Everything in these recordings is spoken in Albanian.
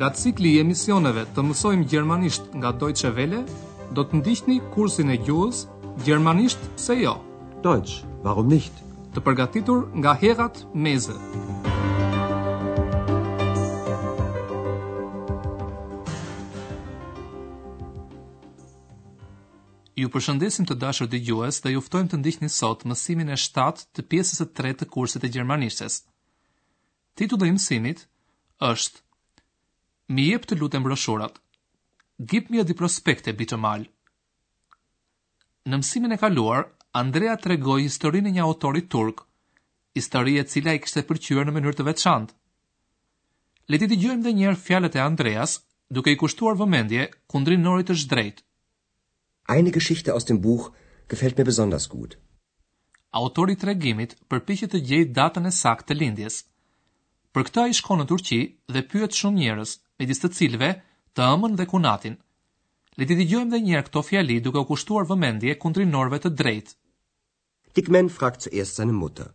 Nga cikli i emisioneve të mësojmë gjermanisht nga Deutsche Welle, do të ndiqni kursin e gjuhës Gjermanisht pse jo? Deutsch, warum nicht? Të përgatitur nga Herrad Meese. Ju përshëndesim të dashur dëgjues dhe ju ftojmë të ndiqni sot mësimin e shtatë të pjesës së tretë të kursit të gjermanishtes. Titulli i mësimit është Mi jep të lutem broshurat. Gib mir die Prospekte bitte mal. Në mësimin e kaluar, Andrea tregoi historinë e një autori turk, histori e cila i kishte pëlqyer në mënyrë të veçantë. Le të dëgjojmë edhe një herë fjalët e Andreas, duke i kushtuar vëmendje kundrinorit të zhdrejtë, Eine Geschichte aus dem Buch gefällt mir besonders gut. Autori i tregimit përpiqet të gjejë datën e saktë të lindjes. Për këtë ai shkon në Turqi dhe pyet shumë njerëz, midis të cilëve të ëmën dhe kunatin. Le t'i dëgjojmë dhe një herë këto fjali duke u kushtuar vëmendje kundrinorëve të drejtë. Dikmen fragt zuerst seine Mutter.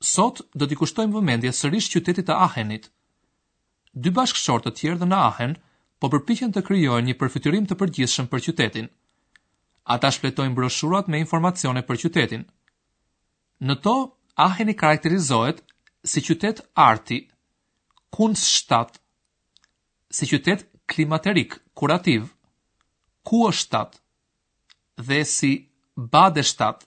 Sot do t'i kushtojmë vëmendje sërish qytetit të Aachenit. Dy bashkëshortë të ardhur në Aachen po përpiqen të krijojnë një përfytyrim të përgjithshëm për qytetin. Ata shfletojnë broshurat me informacione për qytetin. Në to, Aacheni karakterizohet si qytet arti, Kunststadt, si qytet klimaterik, kurativ, Kurstadt, dhe si Badestadt,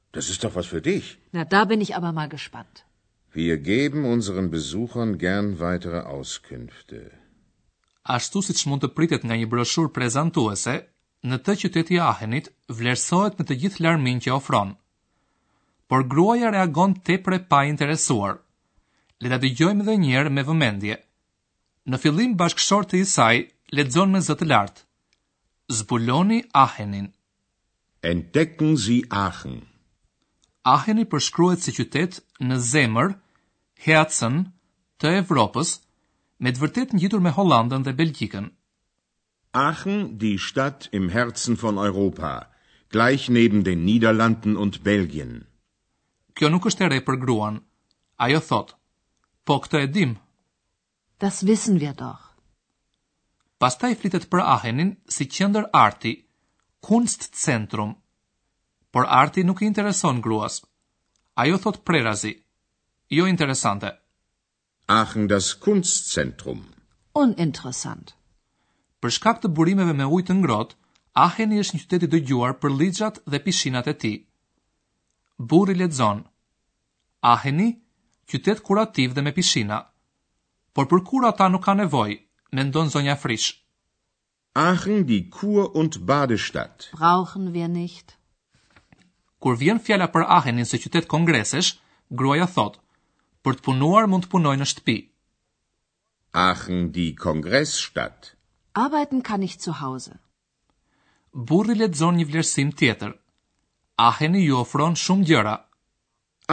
Das ist doch was für dich. Na, da bin ich aber mal gespannt. Wir geben unseren Besuchern gern weitere Auskünfte. Ashtu siç mund të pritet nga një broshurë prezantuese, në të qyteti i Aachenit vlerësohet me të gjithë larminë që ofron. Por gruaja reagon tepër e painteresuar. Le ta dëgjojmë edhe një herë me vëmendje. Në fillim bashkëshorti i saj lexon me zë të lartë. Zbuloni Aachenin. Entdecken Sie Aachen. Aheni përshkruhet si qytet në zemër, Herzen, të Evropës, me të vërtetë ngjitur me Holandën dhe Belgjikën. Aachen, die Stadt im Herzen von Europa, gleich neben den Niederlanden und Belgien. Kjo nuk është e re për gruan. Ajo thotë, Po këtë e dimë. Das wissen wir doch. Pastaj flitet për Aachenin si qendër arti, Kunstzentrum. Por arti nuk i intereson gruas. Ajo thotë prerazi, Jo interesante. Aachen das Kunstzentrum. Uninteressant. Për shkak të burimeve me ujë të ngrohtë, Aacheni është një qytet i dëgjuar për llixhat dhe pishinat e tij. Burri lexon, Aheni, qytet kurativ dhe me pishina. Por për kurë ata nuk kanë nevojë, mendon zonja Frisch. Aachen die Kur und Badestadt. Brauchen wir nicht. Kur vjen fjala për Ahenin si qytet kongresesh, gruaja thotë, Për të punuar mund të punoj në shtëpi. Aachen die Kongressstadt. Arbeiten kann ich zu Hause. Burri lexon një vlerësim tjetër. Aheni ju ofron shumë gjëra.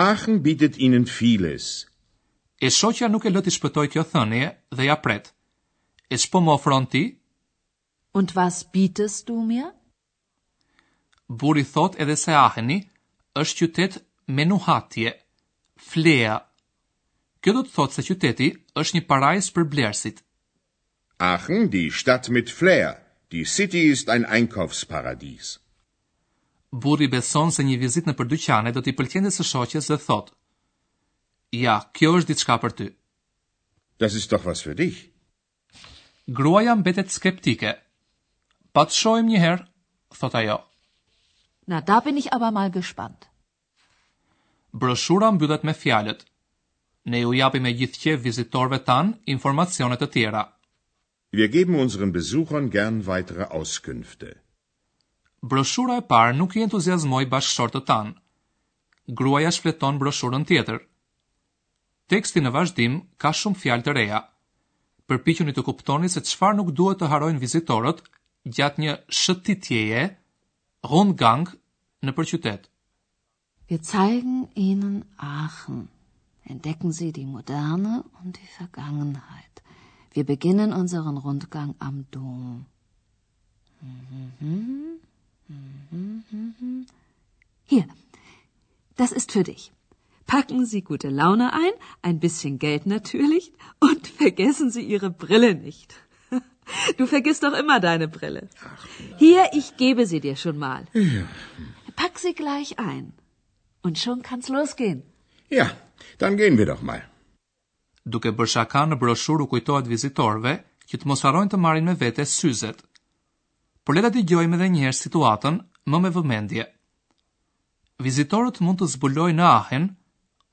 Aachen bietet Ihnen vieles. E shoqja nuk e lë t'i shpëtojë kjo thënie dhe ia pret. E ç'po më ofron ti? Und was bietest du mir? Burri thotë edhe se Aheni është qytet me nuhatje, Flair. Kjo do të thotë se qyteti është një parajsë për blerësit. Aachen, die Stadt mit Flair, die City ist ein Einkaufsparadies. Burri beson se një vizitë nëpër dyqane do t'i pëlqente së shoqes dhe thotë, Ja, kjo është diçka për ty. Das ist doch was für dich. Gruaja mbetet skeptike. Pa të shohim njëherë, thotë ajo. Na da bin ich aber mal gespannt. Broshura mbyllet me fjalët, Ne u japim me gjithë qejf vizitorëve tanë informacione të tjera. Wir geben unseren Besuchern gern weitere Auskünfte. Broshura e parë nuk i entuziazmoi bashkëshortët tanë. Gruaja shfleton broshurën tjetër. Teksti në vazhdim ka shumë fjalë të reja. Përpiquni të kuptoni se çfarë nuk duhet të harrojnë vizitorët gjatë një shëtitjeje, Rundgang, nëpër qytet. Wir zeigen Ihnen Aachen. Entdecken Sie die Moderne und die Vergangenheit. Wir beginnen unseren Rundgang am Dom. Hier, das ist für dich. Packen Sie gute Laune ein, ein bisschen Geld natürlich und vergessen Sie Ihre Brille nicht. Du vergisst doch immer deine Brille. Hier, ich gebe sie dir schon mal. Pack sie gleich ein. Und schon kann's losgehen. Ja, dann gehen wir doch mal. Duke bërë shaka në broshurë u kujtohet vizitorëve që të mos harrojnë të marrin me vete syzet. Por le ta dëgjojmë edhe një herë situatën më me vëmendje. Vizitorët mund të zbulojnë në Ahen,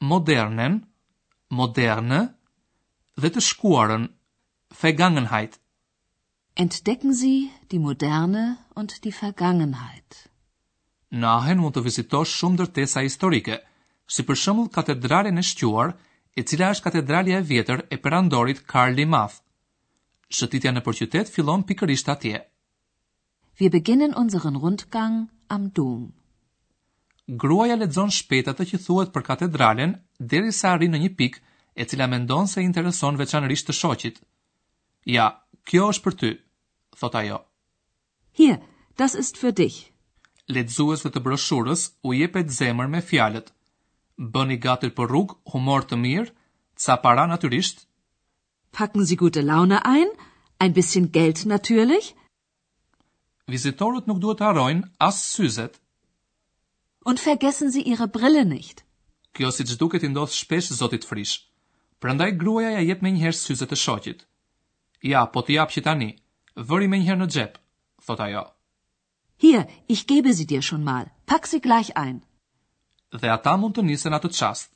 Modernen, Moderne dhe të shkuarën Vergangenheit. Entdecken Sie die Moderne und die Vergangenheit. Në Aachen mund të vizitosh shumë ndërtesa historike, si për shembull katedralen e shquar, e cila është katedralja e vjetër e perandorit Karl i Madh. Shëtitja nëpër qytet fillon pikërisht atje. Wir beginnen unseren Rundgang am Dom. Gruaja lexon shpejt atë që thuhet për katedralen derisa arrin në një pikë e cila mendon se i intereson veçanërisht të shoqit. Ja, kjo është për ty, thotë ajo. Hier, das ist für dich. Lexuesve të broshurës u jepet zemër me fjalët. Bëni gati për rrugë, humor të mirë, ca para natyrisht. Packen Sie gute Laune ein, ein bisschen Geld natürlich. Vizitorët nuk duhet të harrojnë as syzet. Und vergessen Sie Ihre Brille nicht. Kjo siç duket i ndodh shpesh zotit Frisch. Prandaj gruaja ja jep menjëherë syzet të shoqit. Ja, po t'i jap që tani. Vëri menjëherë në xhep, thotë ajo. Hier, ich gebe sie dir schon mal. Pack sie gleich ein. Dhe ata mund të nisen atë çast.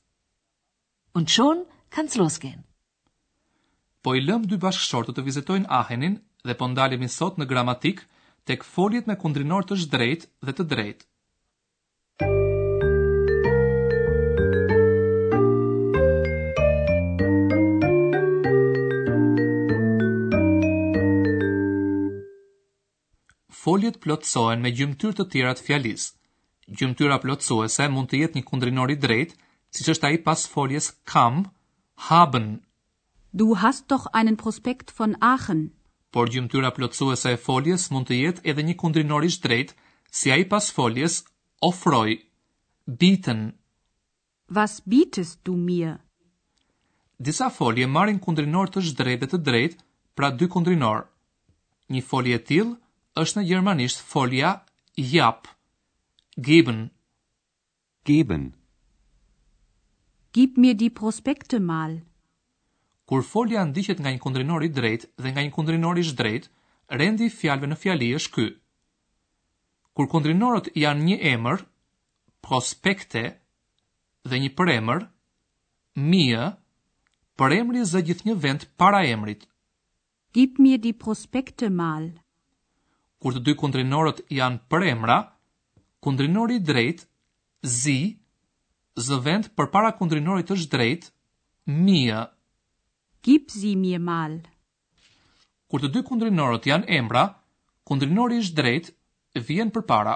Und schon kann's losgehen. Po i lëmë dy bashkëshortët të vizitojnë Ahenin dhe po ndalemi sot në gramatikë tek foljet me kundrinor të zhdrejtë dhe të drejtë. Foljet plotësohen me gjymtyrë të tjera të fjalisë. Gjymtyra plotësuese mund të jetë një kundrinor i drejtë, siç është ai pas foljes kam, haben. Du hast doch einen Prospekt von Aachen. Por gjymtyra plotësuese e foljes mund të jetë edhe një kundrinor i zhdrejtë, si ai pas foljes ofroj, bieten. Was bietest du mir? Disa folje marrin kundrinor të zhdrejtë dhe të drejtë, pra dy kundrinorë. Një folje e tillë është në gjermanisht folja jap, geben. Geben. Gib mir die Prospekte mal. Kur folja ndiqet nga një kundrinor i drejtë dhe nga një kundrinor i zhdrejtë, rendi i fjalëve në fjali është ky. Kur kundrinorët janë një emër, Prospekte dhe një përemër, mir, përemri zë gjithnjë vend para emrit. Gib mir die Prospekte mal. Kur të dy kundrinorët janë përemra, kundrinori i drejtë, sie, zë vend përpara kundrinorit të zhdrejtë, mir. Gib sie mir mal. Kur të dy kundrinorët janë emra, kundrinori i zhdrejtë vjen përpara.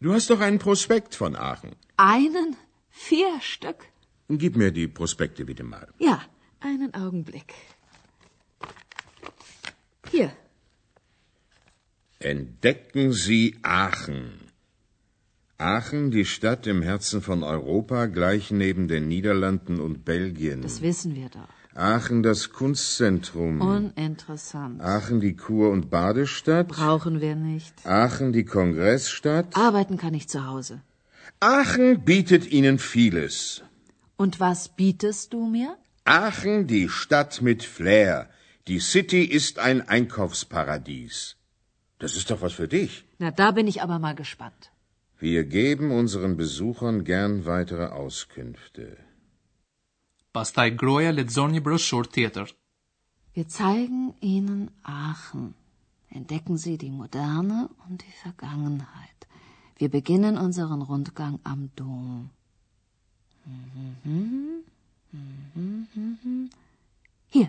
Du hast doch einen Prospekt von Aachen. Einen? Vier Stück? Gib mir die Prospekte bitte mal. Ja, einen Augenblick. Hier. Entdecken Sie Aachen. Aachen, die Stadt im Herzen von Europa, gleich neben den Niederlanden und Belgien. Das wissen wir doch. Aachen das Kunstzentrum. Uninteressant. Aachen die Kur- und Badestadt. Brauchen wir nicht. Aachen die Kongressstadt. Arbeiten kann ich zu Hause. Aachen bietet Ihnen vieles. Und was bietest du mir? Aachen die Stadt mit Flair. Die City ist ein Einkaufsparadies. Das ist doch was für dich. Na, da bin ich aber mal gespannt. Wir geben unseren Besuchern gern weitere Auskünfte. Pastaj groja lexon një broshur tjetër. Wir zeigen Ihnen Aachen. Entdecken Sie die Moderne und die Vergangenheit. Wir beginnen unseren Rundgang am Dom. Hier,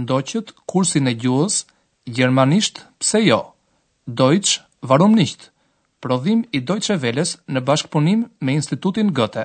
Ndoqët kursin e gjuhës, gjermanisht pse jo, Deutsch, warum nicht? prodhim i Deutsche Welles në bashkëpunim me Institutin Goethe.